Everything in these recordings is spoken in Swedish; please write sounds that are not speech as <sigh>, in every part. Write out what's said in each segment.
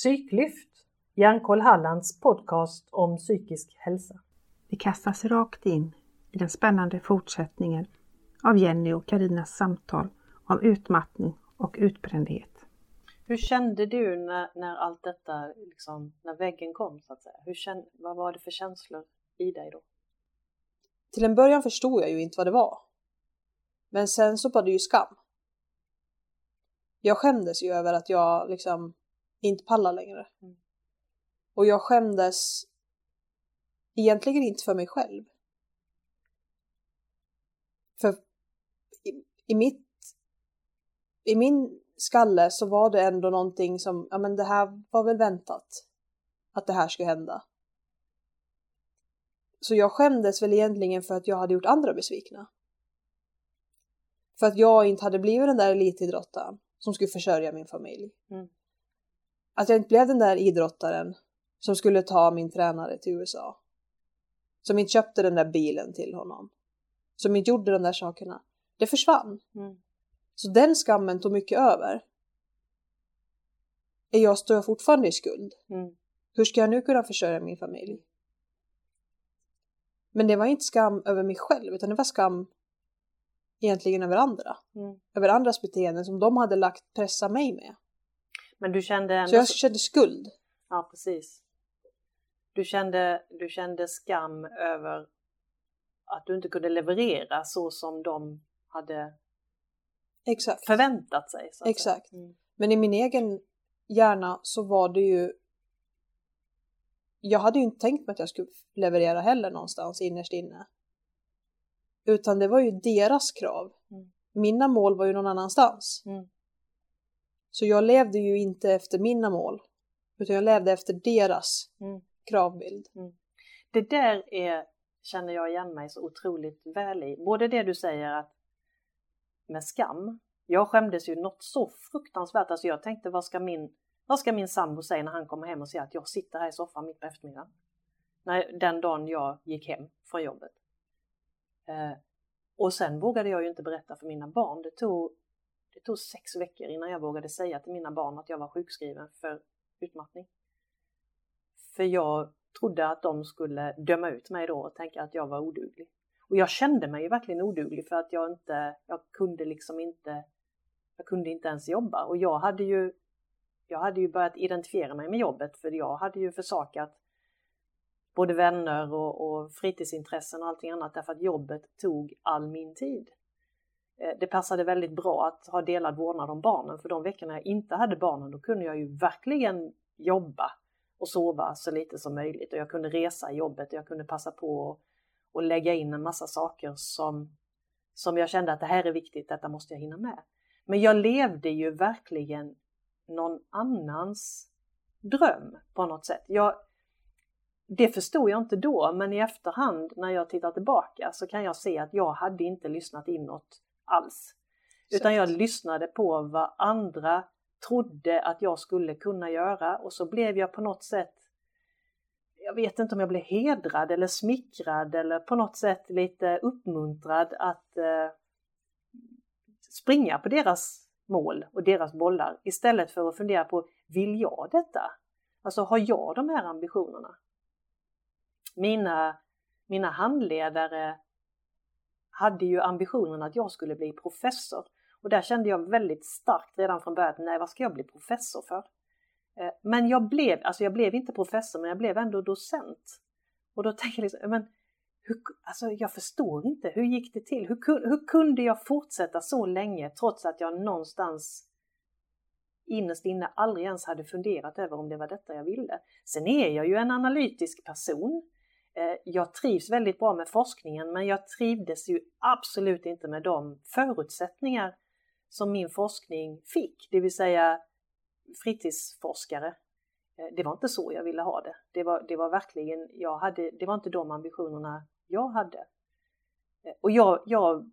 Psyklyft, Hjärnkoll Hallands podcast om psykisk hälsa. Vi kastas rakt in i den spännande fortsättningen av Jenny och Karinas samtal om utmattning och utbrändhet. Hur kände du när, när allt detta, liksom, när väggen kom så att säga? Hur kände, vad var det för känslor i dig då? Till en början förstod jag ju inte vad det var. Men sen så var det ju skam. Jag skämdes ju över att jag liksom inte pallar längre. Mm. Och jag skämdes egentligen inte för mig själv. För i, i mitt i min skalle så var det ändå någonting som, ja men det här var väl väntat. Att det här skulle hända. Så jag skämdes väl egentligen för att jag hade gjort andra besvikna. För att jag inte hade blivit den där elitidrottaren som skulle försörja min familj. Mm. Att jag inte blev den där idrottaren som skulle ta min tränare till USA. Som inte köpte den där bilen till honom. Som inte gjorde de där sakerna. Det försvann. Mm. Så den skammen tog mycket över. Är jag, står jag fortfarande i skuld? Mm. Hur ska jag nu kunna försörja min familj? Men det var inte skam över mig själv utan det var skam egentligen över andra. Mm. Över andras beteenden som de hade lagt pressa mig med. Men du kände ändå... Så jag kände skuld. Ja, precis. Du kände, du kände skam över att du inte kunde leverera så som de hade Exakt. förväntat sig. Exakt. Mm. Men i min egen hjärna så var det ju jag hade ju inte tänkt mig att jag skulle leverera heller någonstans innerst inne. Utan det var ju deras krav. Mm. Mina mål var ju någon annanstans. Mm. Så jag levde ju inte efter mina mål. Utan jag levde efter deras mm. kravbild. Mm. Det där är, känner jag igen mig så otroligt väl i. Både det du säger att med skam. Jag skämdes ju något så fruktansvärt. Alltså jag tänkte vad ska min, vad ska min sambo säga när han kommer hem och ser att jag sitter här i soffan mitt på eftermiddagen? När, den dagen jag gick hem från jobbet. Eh, och sen vågade jag ju inte berätta för mina barn. Det tog, det tog sex veckor innan jag vågade säga till mina barn att jag var sjukskriven för utmattning. För jag trodde att de skulle döma ut mig då och tänka att jag var oduglig. Och jag kände mig ju verkligen oduglig för att jag inte, jag kunde liksom inte, jag kunde inte ens jobba. Och jag hade ju, jag hade ju börjat identifiera mig med jobbet för jag hade ju försakat både vänner och, och fritidsintressen och allting annat därför att jobbet tog all min tid. Eh, det passade väldigt bra att ha delad vårdnad om barnen för de veckorna jag inte hade barnen då kunde jag ju verkligen jobba och sova så lite som möjligt och jag kunde resa i jobbet och jag kunde passa på och lägga in en massa saker som, som jag kände att det här är viktigt, detta måste jag hinna med. Men jag levde ju verkligen någon annans dröm på något sätt. Jag, det förstod jag inte då, men i efterhand när jag tittar tillbaka så kan jag se att jag hade inte lyssnat inåt alls. Utan jag lyssnade på vad andra trodde att jag skulle kunna göra och så blev jag på något sätt jag vet inte om jag blev hedrad eller smickrad eller på något sätt lite uppmuntrad att eh, springa på deras mål och deras bollar istället för att fundera på, vill jag detta? Alltså har jag de här ambitionerna? Mina, mina handledare hade ju ambitionen att jag skulle bli professor och där kände jag väldigt starkt redan från början, nej vad ska jag bli professor för? Eh, men jag blev, alltså jag blev inte professor men jag blev ändå docent. Och då tänker jag liksom, men hur, alltså jag förstår inte, hur gick det till? Hur, hur kunde jag fortsätta så länge trots att jag någonstans innerst inne aldrig ens hade funderat över om det var detta jag ville. Sen är jag ju en analytisk person. Eh, jag trivs väldigt bra med forskningen men jag trivdes ju absolut inte med de förutsättningar som min forskning fick, det vill säga fritidsforskare. Eh, det var inte så jag ville ha det. Det var, det var verkligen, jag hade, det var inte de ambitionerna jag hade. Eh, och jag, jag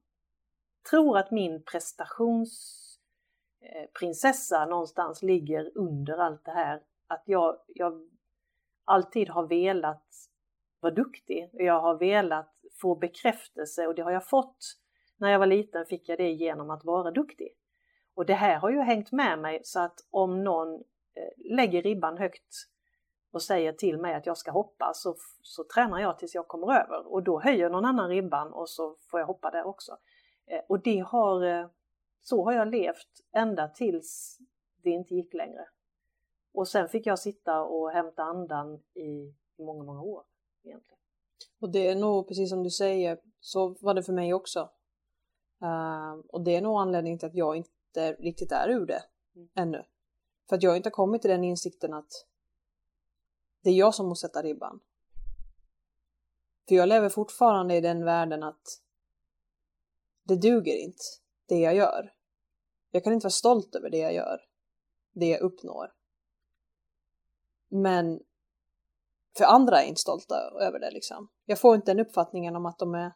tror att min prestationsprinsessa någonstans ligger under allt det här. Att jag, jag alltid har velat vara duktig. Jag har velat få bekräftelse och det har jag fått. När jag var liten fick jag det genom att vara duktig. Och det här har ju hängt med mig så att om någon eh, lägger ribban högt och säger till mig att jag ska hoppa så, så tränar jag tills jag kommer över och då höjer någon annan ribban och så får jag hoppa där också. Eh, och det har, eh, så har jag levt ända tills det inte gick längre. Och sen fick jag sitta och hämta andan i många, många år egentligen. Och det är nog precis som du säger, så var det för mig också. Uh, och det är nog anledningen till att jag inte riktigt är ur det mm. ännu. För att jag inte kommit till den insikten att det är jag som måste sätta ribban. För jag lever fortfarande i den världen att det duger inte, det jag gör. Jag kan inte vara stolt över det jag gör, det jag uppnår. Men för andra är inte stolta över det liksom. Jag får inte den uppfattningen om att de är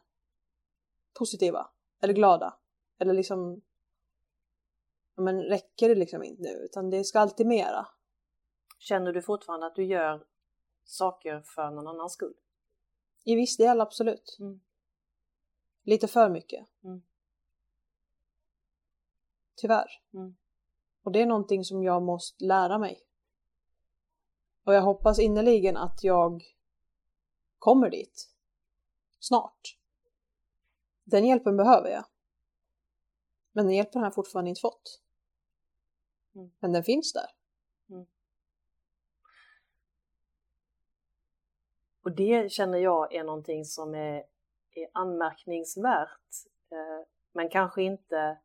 positiva eller glada eller liksom men räcker det liksom inte nu utan det ska alltid mera. Känner du fortfarande att du gör saker för någon annans skull? I viss del absolut. Mm. Lite för mycket. Mm. Tyvärr. Mm. Och det är någonting som jag måste lära mig. Och jag hoppas innerligen att jag kommer dit. Snart. Den hjälpen behöver jag. Men den hjälpen har jag fortfarande inte fått. Mm. Men den finns där. Mm. Och det känner jag är någonting som är, är anmärkningsvärt. Eh, men kanske inte,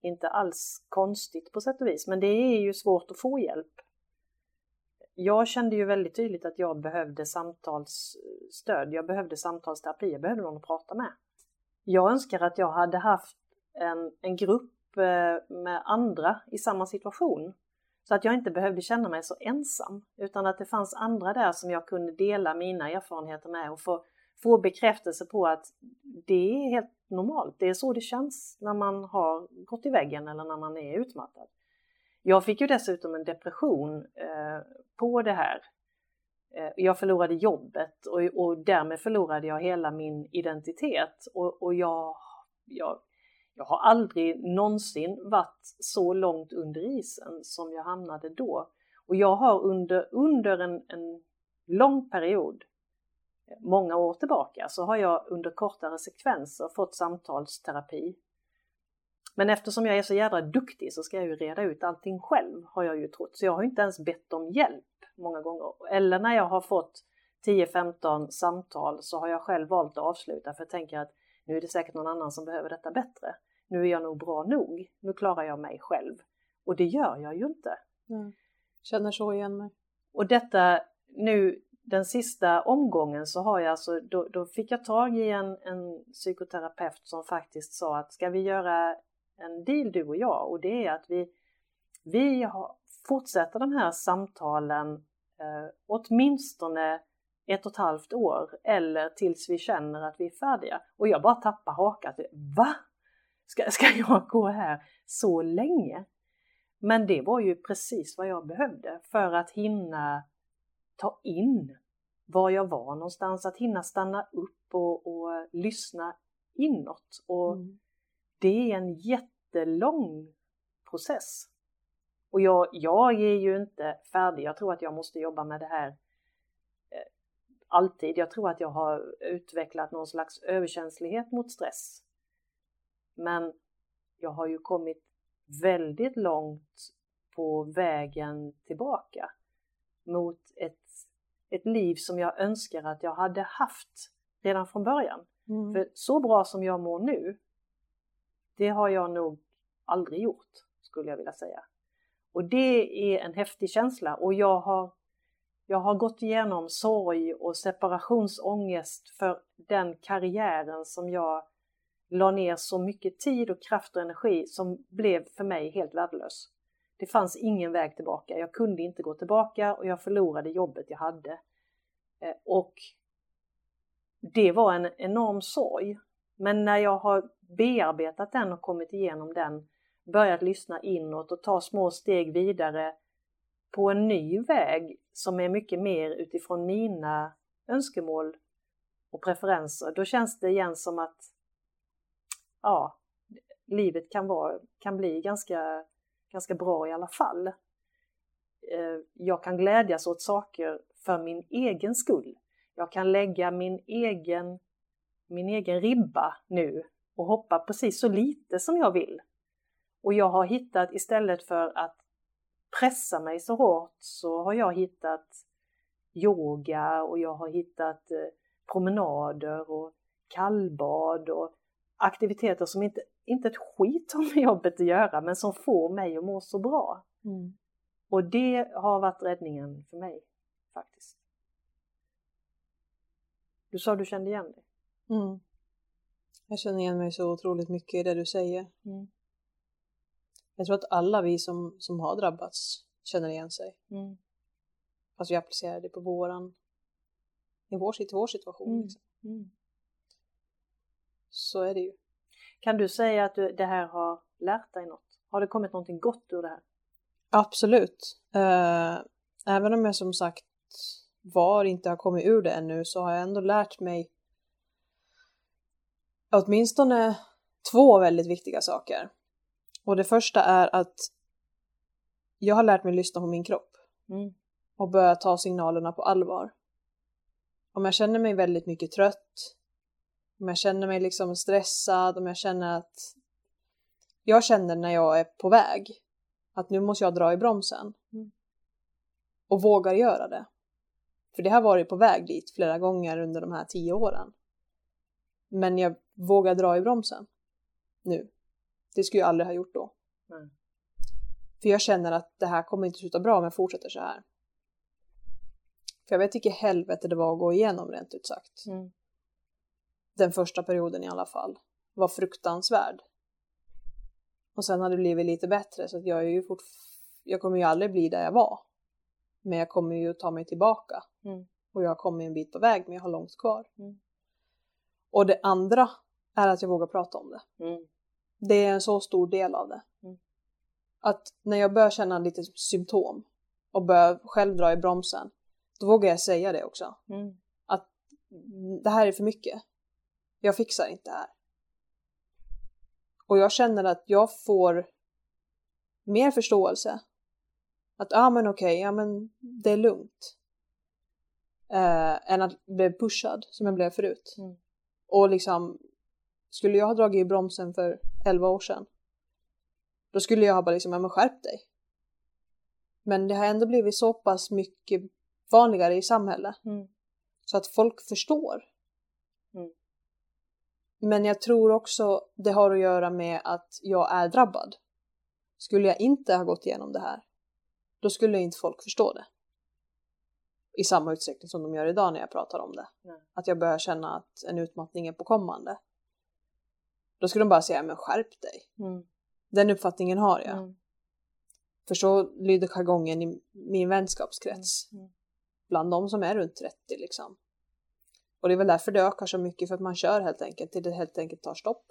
inte alls konstigt på sätt och vis. Men det är ju svårt att få hjälp jag kände ju väldigt tydligt att jag behövde samtalsstöd, jag behövde samtalsterapi, jag behövde någon att prata med. Jag önskar att jag hade haft en, en grupp eh, med andra i samma situation. Så att jag inte behövde känna mig så ensam, utan att det fanns andra där som jag kunde dela mina erfarenheter med och få, få bekräftelse på att det är helt normalt, det är så det känns när man har gått i väggen eller när man är utmattad. Jag fick ju dessutom en depression eh, på det här. Eh, jag förlorade jobbet och, och därmed förlorade jag hela min identitet och, och jag, jag, jag har aldrig någonsin varit så långt under isen som jag hamnade då. Och jag har under, under en, en lång period, eh, många år tillbaka, så har jag under kortare sekvenser fått samtalsterapi men eftersom jag är så jädra duktig så ska jag ju reda ut allting själv har jag ju trott. Så jag har inte ens bett om hjälp många gånger. Eller när jag har fått 10-15 samtal så har jag själv valt att avsluta för jag tänker att nu är det säkert någon annan som behöver detta bättre. Nu är jag nog bra nog. Nu klarar jag mig själv. Och det gör jag ju inte. Mm. Känner så igen mig. Och detta nu den sista omgången så har jag alltså, då, då fick jag tag i en, en psykoterapeut som faktiskt sa att ska vi göra en deal du och jag och det är att vi, vi fortsätter de här samtalen eh, åtminstone ett och ett halvt år eller tills vi känner att vi är färdiga. Och jag bara tappar hakan. Va? Ska, ska <laughs> jag gå här så länge? Men det var ju precis vad jag behövde för att hinna ta in var jag var någonstans, att hinna stanna upp och, och lyssna inåt. Och mm det är en jättelång process. Och jag, jag är ju inte färdig. Jag tror att jag måste jobba med det här eh, alltid. Jag tror att jag har utvecklat någon slags överkänslighet mot stress. Men jag har ju kommit väldigt långt på vägen tillbaka mot ett, ett liv som jag önskar att jag hade haft redan från början. Mm. För så bra som jag mår nu det har jag nog aldrig gjort, skulle jag vilja säga. Och det är en häftig känsla och jag har, jag har gått igenom sorg och separationsångest för den karriären som jag la ner så mycket tid och kraft och energi som blev för mig helt värdelös. Det fanns ingen väg tillbaka. Jag kunde inte gå tillbaka och jag förlorade jobbet jag hade. Eh, och det var en enorm sorg. Men när jag har bearbetat den och kommit igenom den, börjat lyssna inåt och ta små steg vidare på en ny väg som är mycket mer utifrån mina önskemål och preferenser, då känns det igen som att ja, livet kan, vara, kan bli ganska, ganska bra i alla fall. Eh, jag kan glädjas åt saker för min egen skull. Jag kan lägga min egen, min egen ribba nu och hoppa precis så lite som jag vill. Och jag har hittat, istället för att pressa mig så hårt, så har jag hittat yoga och jag har hittat eh, promenader och kallbad och aktiviteter som inte, inte ett skit har <laughs> med jobbet att göra men som får mig att må så bra. Mm. Och det har varit räddningen för mig faktiskt. Du sa du kände igen dig? Mm. Jag känner igen mig så otroligt mycket i det du säger. Mm. Jag tror att alla vi som, som har drabbats känner igen sig. Mm. Fast vi applicerar det på våran, i vår, i vår situation. Mm. Liksom. Mm. Så är det ju. Kan du säga att du, det här har lärt dig något? Har det kommit någonting gott ur det här? Absolut. Uh, även om jag som sagt var inte har kommit ur det ännu så har jag ändå lärt mig åtminstone två väldigt viktiga saker. Och det första är att jag har lärt mig lyssna på min kropp mm. och börja ta signalerna på allvar. Om jag känner mig väldigt mycket trött, om jag känner mig liksom stressad, om jag känner att jag känner när jag är på väg att nu måste jag dra i bromsen mm. och vågar göra det. För det har varit på väg dit flera gånger under de här tio åren. Men jag vågar dra i bromsen nu. Det skulle jag aldrig ha gjort då. Mm. För jag känner att det här kommer inte sluta bra om jag fortsätter så här. För jag vet vilket helvete det var att gå igenom rent ut sagt. Mm. Den första perioden i alla fall var fruktansvärd. Och sen har det blivit lite bättre så att jag är ju fort... Jag kommer ju aldrig bli där jag var. Men jag kommer ju ta mig tillbaka. Mm. Och jag har kommit en bit på väg men jag har långt kvar. Mm. Och det andra är att jag vågar prata om det. Mm. Det är en så stor del av det. Mm. Att när jag börjar känna lite symptom och börjar själv dra i bromsen, då vågar jag säga det också. Mm. Att det här är för mycket. Jag fixar inte det här. Och jag känner att jag får mer förståelse. Att ja ah, men okej, okay, ja men det är lugnt. Eh, än att bli pushad som jag blev förut. Mm. Och liksom, skulle jag ha dragit i bromsen för 11 år sedan, då skulle jag ha bara liksom, ja men skärp dig. Men det har ändå blivit så pass mycket vanligare i samhället. Mm. Så att folk förstår. Mm. Men jag tror också det har att göra med att jag är drabbad. Skulle jag inte ha gått igenom det här, då skulle inte folk förstå det. I samma utsträckning som de gör idag när jag pratar om det. Mm. Att jag börjar känna att en utmattning är på kommande. Då skulle de bara säga, men skärp dig. Mm. Den uppfattningen har jag. Mm. För så lyder jargongen i min vänskapskrets. Mm. mm. Bland de som är runt 30 liksom. Och det är väl därför det ökar så mycket för att man kör helt enkelt till det helt enkelt tar stopp.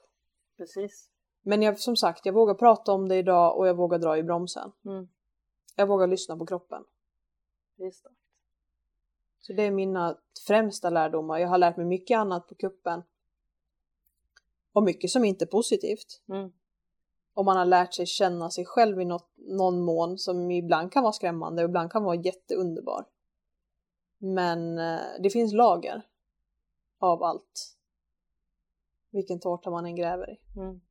Precis. Men jag, som sagt, jag vågar prata om det idag och jag vågar dra i bromsen. Mm. Jag vågar lyssna på kroppen. Det. Så det är mina främsta lärdomar. Jag har lärt mig mycket annat på kuppen. Och mycket som inte är positivt. Mm. Och man har lärt sig känna sig själv i något, någon mån som ibland kan vara skrämmande och ibland kan vara jätteunderbar. Men eh, det finns lager av allt. Vilken tårta man än gräver i. Mm.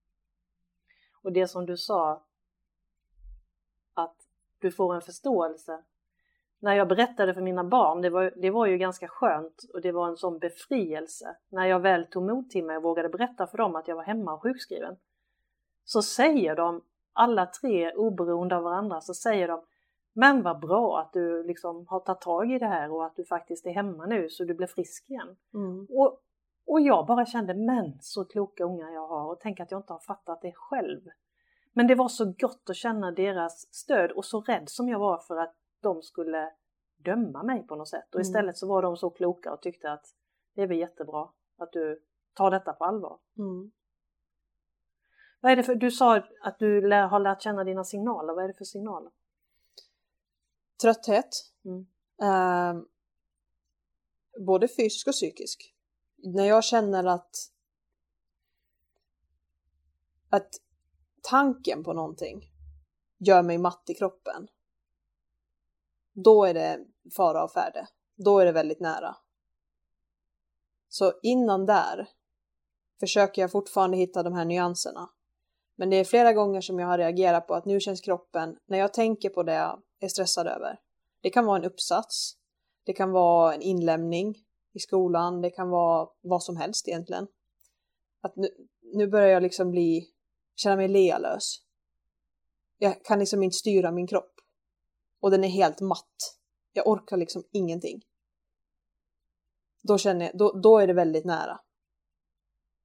Och det som du sa, att du får en förståelse. När jag berättade för mina barn, det var, det var ju ganska skönt och det var en sån befrielse. När jag väl tog mod till mig och vågade berätta för dem att jag var hemma och sjukskriven. Så säger de, alla tre oberoende av varandra, så säger de men vad bra att du liksom har tagit tag i det här och att du faktiskt är hemma nu så du blir frisk igen. Mm. Och, och jag bara kände, men så kloka ungar jag har och tänk att jag inte har fattat det själv. Men det var så gott att känna deras stöd och så rädd som jag var för att de skulle döma mig på något sätt. Och mm. istället så var de så kloka och tyckte att det är väl jättebra att du tar detta på allvar. Mm. Vad är det för, du sa att du har lärt känna dina signaler, vad är det för signaler? Trötthet. Mm. Eh, både fysisk och psykisk. När jag känner att att tanken på någonting gör mig matt i kroppen då är det fara och färde. Då är det väldigt nära. Så innan där försöker jag fortfarande hitta de här nyanserna. Men det är flera gånger som jag har reagerat på att nu känns kroppen, när jag tänker på det jag är stressad över. Det kan vara en uppsats, det kan vara en inlämning i skolan, det kan vara vad som helst egentligen. Att nu, nu börjar jag liksom bli, känna mig lealös. Jag kan liksom inte styra min kropp. Och den är helt matt. Jag orkar liksom ingenting. Då känner jag, då, då är det väldigt nära.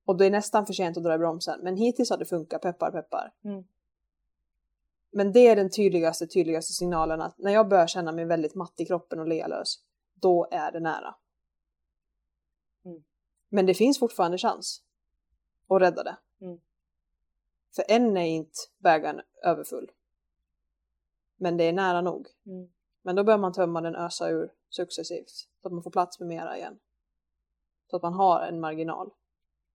Och det är nästan för sent att dra i bromsen. Men hittills har det funkat, peppar peppar. Mm. Men det är den tydligaste, tydligaste signalen att när jag börjar känna mig väldigt matt i kroppen och lealös, då är det nära. Mm. Men det finns fortfarande chans att rädda det. Mm. För än är inte bägaren överfull. Men det är nära nog. Mm. Men då bör man tömma den ösa ur successivt så att man får plats med mera igen. Så att man har en marginal.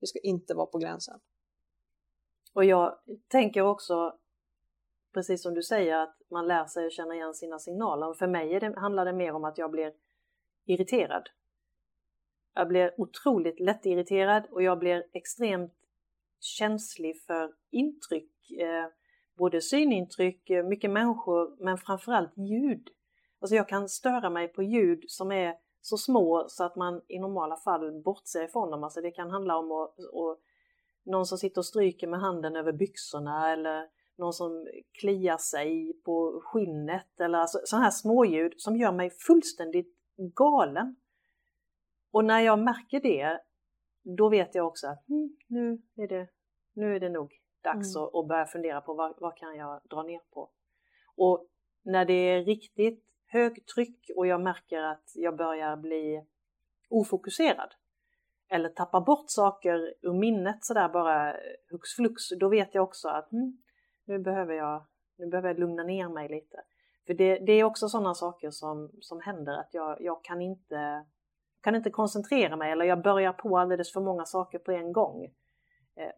Det ska inte vara på gränsen. Och jag tänker också, precis som du säger, att man lär sig att känna igen sina signaler. För mig det, handlar det mer om att jag blir irriterad. Jag blir otroligt lättirriterad och jag blir extremt känslig för intryck. Eh, både synintryck, eh, mycket människor, men framförallt ljud. Alltså jag kan störa mig på ljud som är så små så att man i normala fall bortser ifrån dem. Alltså det kan handla om att, att någon som sitter och stryker med handen över byxorna eller någon som kliar sig på skinnet eller alltså sådana här småljud som gör mig fullständigt galen. Och när jag märker det, då vet jag också att mm, nu, är det, nu är det nog dags mm. att, att, börja fundera på vad, vad kan jag dra ner på. Och när det är riktigt högtryck och jag märker att jag börjar bli ofokuserad eller tappar bort saker ur minnet sådär bara hux flux, då vet jag också att mm, nu, behöver jag, nu behöver jag lugna ner mig lite. För det, det är också sådana saker som, som händer att jag, jag kan, inte, kan inte koncentrera mig eller jag börjar på alldeles för många saker på en gång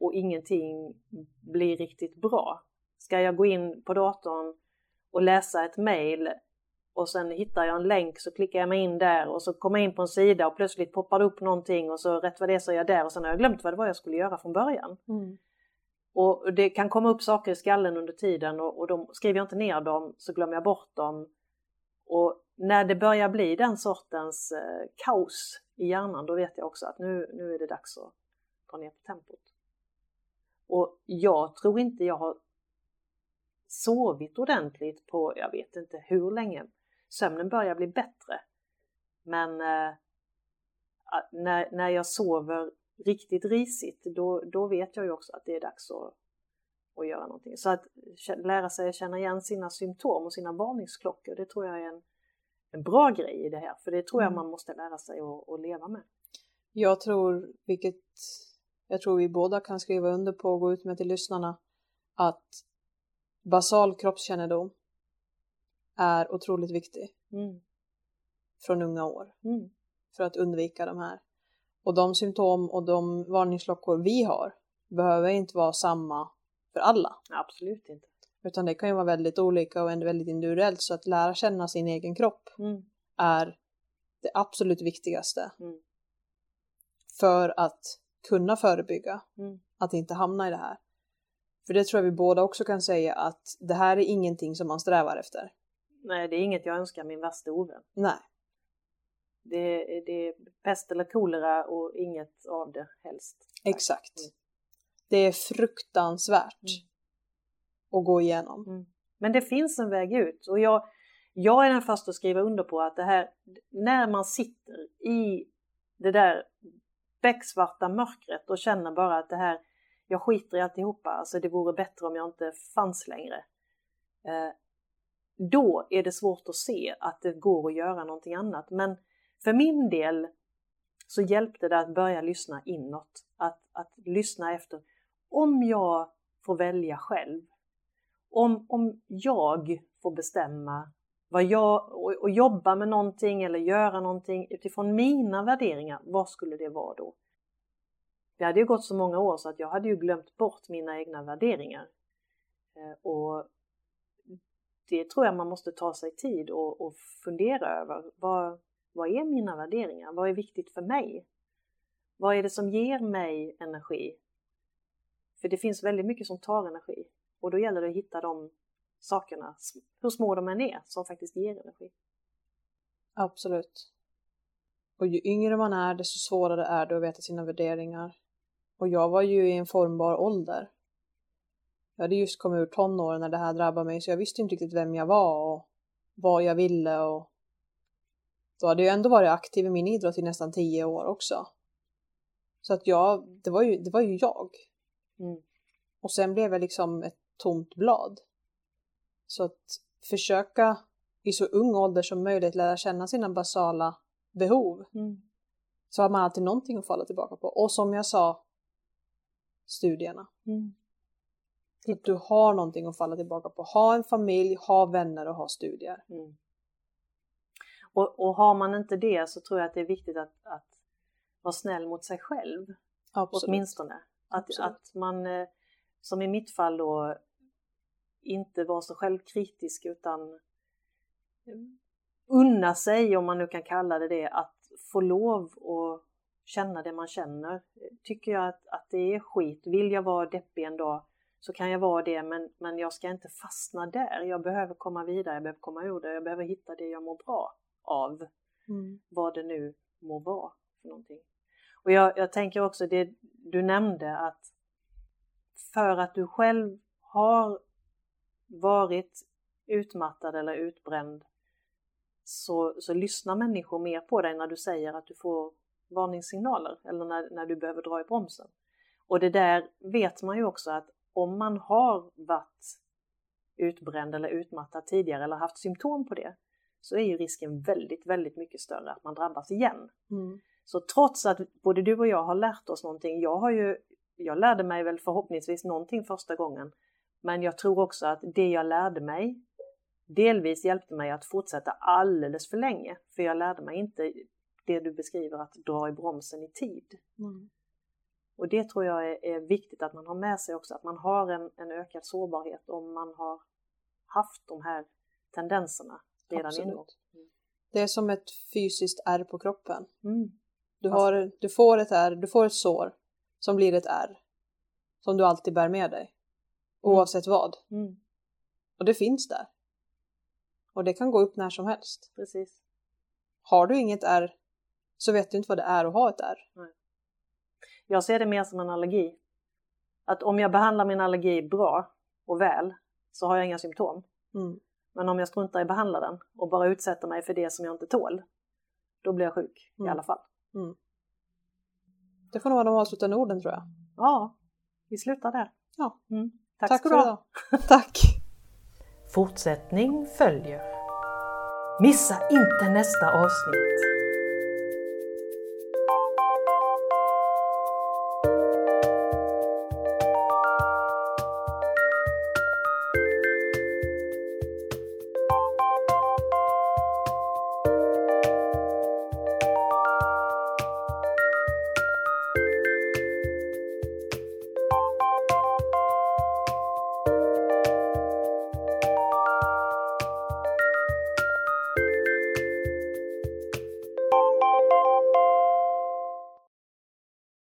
och ingenting blir riktigt bra. Ska jag gå in på datorn och läsa ett mail och sen hittar jag en länk så klickar jag mig in där och så kommer jag in på en sida och plötsligt poppar det upp någonting och så rätt vad det är så är jag där och sen har jag glömt vad det var jag skulle göra från början. Mm. Och det kan komma upp saker i skallen under tiden och, och då skriver jag inte ner dem så glömmer jag bort dem. Och när det börjar bli den sortens eh, kaos i hjärnan då vet jag också att nu, nu är det dags att dra ner på tempot. Och jag tror inte jag har sovit ordentligt på, jag vet inte hur länge, sömnen börjar bli bättre. Men eh, när, när jag sover riktigt risigt då, då vet jag ju också att det är dags att, att göra någonting. Så att lära sig att känna igen sina symptom och sina varningsklockor det tror jag är en, en bra grej i det här för det tror jag mm. man måste lära sig att, att leva med. Jag tror, vilket jag tror vi båda kan skriva under på och gå ut med till lyssnarna, att basal kroppskännedom är otroligt viktig. Mm. Från unga år. Mm. För att undvika de här. Och de symptom och de varningsklockor vi har behöver inte vara samma för alla. Absolut inte. Utan det kan ju vara väldigt olika och väldigt individuellt så att lära känna sin egen kropp mm. är det absolut viktigaste. Mm. För att kunna förebygga mm. att inte hamna i det här. För det tror jag vi båda också kan säga att det här är ingenting som man strävar efter. Nej, det är inget jag önskar min värsta ovän. Nej. Det, det är pest eller kolera och inget av det helst. Exakt. Mm. Det är fruktansvärt mm. att gå igenom. Mm. Men det finns en väg ut och jag, jag är den första att skriva under på att det här, när man sitter i det där becksvarta mörkret och känner bara att det här, jag skiter i alltihopa, alltså det vore bättre om jag inte fanns längre. Eh, då är det svårt att se att det går att göra någonting annat. Men för min del så hjälpte det att börja lyssna inåt. Att, att lyssna efter, om jag får välja själv, om, om jag får bestämma vad jag, och, och jobba med någonting eller göra någonting utifrån mina värderingar, vad skulle det vara då? Det hade ju gått så många år så att jag hade ju glömt bort mina egna värderingar. Eh, och det tror jag man måste ta sig tid och, och fundera över. Vad, vad är mina värderingar? Vad är viktigt för mig? Vad är det som ger mig energi? För det finns väldigt mycket som tar energi och då gäller det att hitta de sakerna, hur små de än är, som faktiskt ger energi. Absolut. Och ju yngre man är, desto svårare är det att veta sina värderingar. Och jag var ju i en formbar ålder. Jag hade just kommit ur tonåren när det här drabbade mig, så jag visste inte riktigt vem jag var och vad jag ville och då hade jag ändå varit aktiv i min idrott i nästan tio år också. Så att jag, det var ju, det var ju jag. Mm. Och sen blev jag liksom ett tomt blad. Så att försöka i så ung ålder som möjligt lära känna sina basala behov. Mm. Så har man alltid någonting att falla tillbaka på. Och som jag sa, studierna. Mm. Att du har någonting att falla tillbaka på. Ha en familj, ha vänner och ha studier. Mm. Och, och, har man inte det så tror jag att det är viktigt att, att vara snäll mot sig själv. Absolut. Åtminstone. Att, att man, eh, som i mitt fall då, inte vara så självkritisk utan unna sig, om man nu kan kalla det det, att få lov att känna det man känner. Tycker jag att, att det är skit, vill jag vara deppig en dag så kan jag vara det men, men jag ska inte fastna där. Jag behöver komma vidare, jag behöver komma ur det, jag behöver hitta det jag mår bra av. Mm. Vad det nu må vara för någonting. Och jag, jag tänker också det du nämnde att för att du själv har varit utmattad eller utbränd så, så lyssnar människor mer på dig när du säger att du får varningssignaler eller när, när du behöver dra i bromsen. Och det där vet man ju också att om man har varit utbränd eller utmattad tidigare eller haft symptom på det så är ju risken väldigt, väldigt mycket större att man drabbas igen. Mm. Så trots att både du och jag har lärt oss någonting, jag har ju, jag lärde mig väl förhoppningsvis någonting första gången, men jag tror också att det jag lärde mig delvis hjälpte mig att fortsätta alldeles för länge, för jag lärde mig inte det du beskriver att dra i bromsen i tid. Mm. Och det tror jag är, är, viktigt att man har med sig också, att man har en, en ökad sårbarhet om man har haft de här tendenserna redan Absolut. innan. Mm. Det är som ett fysiskt ärr på kroppen. Mm. Du, har, du får ett ärr, du får ett sår som blir ett ärr som du alltid bär med dig. Mm. Oavsett vad. Mm. Och det finns där. Och det kan gå upp när som helst. Precis. Har du inget ärr så vet du inte vad det är att ha ett ärr. Nej. Jag ser det mer som en allergi. Att om jag behandlar min allergi bra och väl så har jag inga symptom. Mm. Men om jag struntar i att behandla den och bara utsätter mig för det som jag inte tål, då blir jag sjuk mm. i alla fall. Mm. Det får nog vara de avslutande orden tror jag. Ja, vi slutar där. Ja. Tack, Tack ska du ha. <laughs> Tack! Fortsättning följer. Missa inte nästa avsnitt!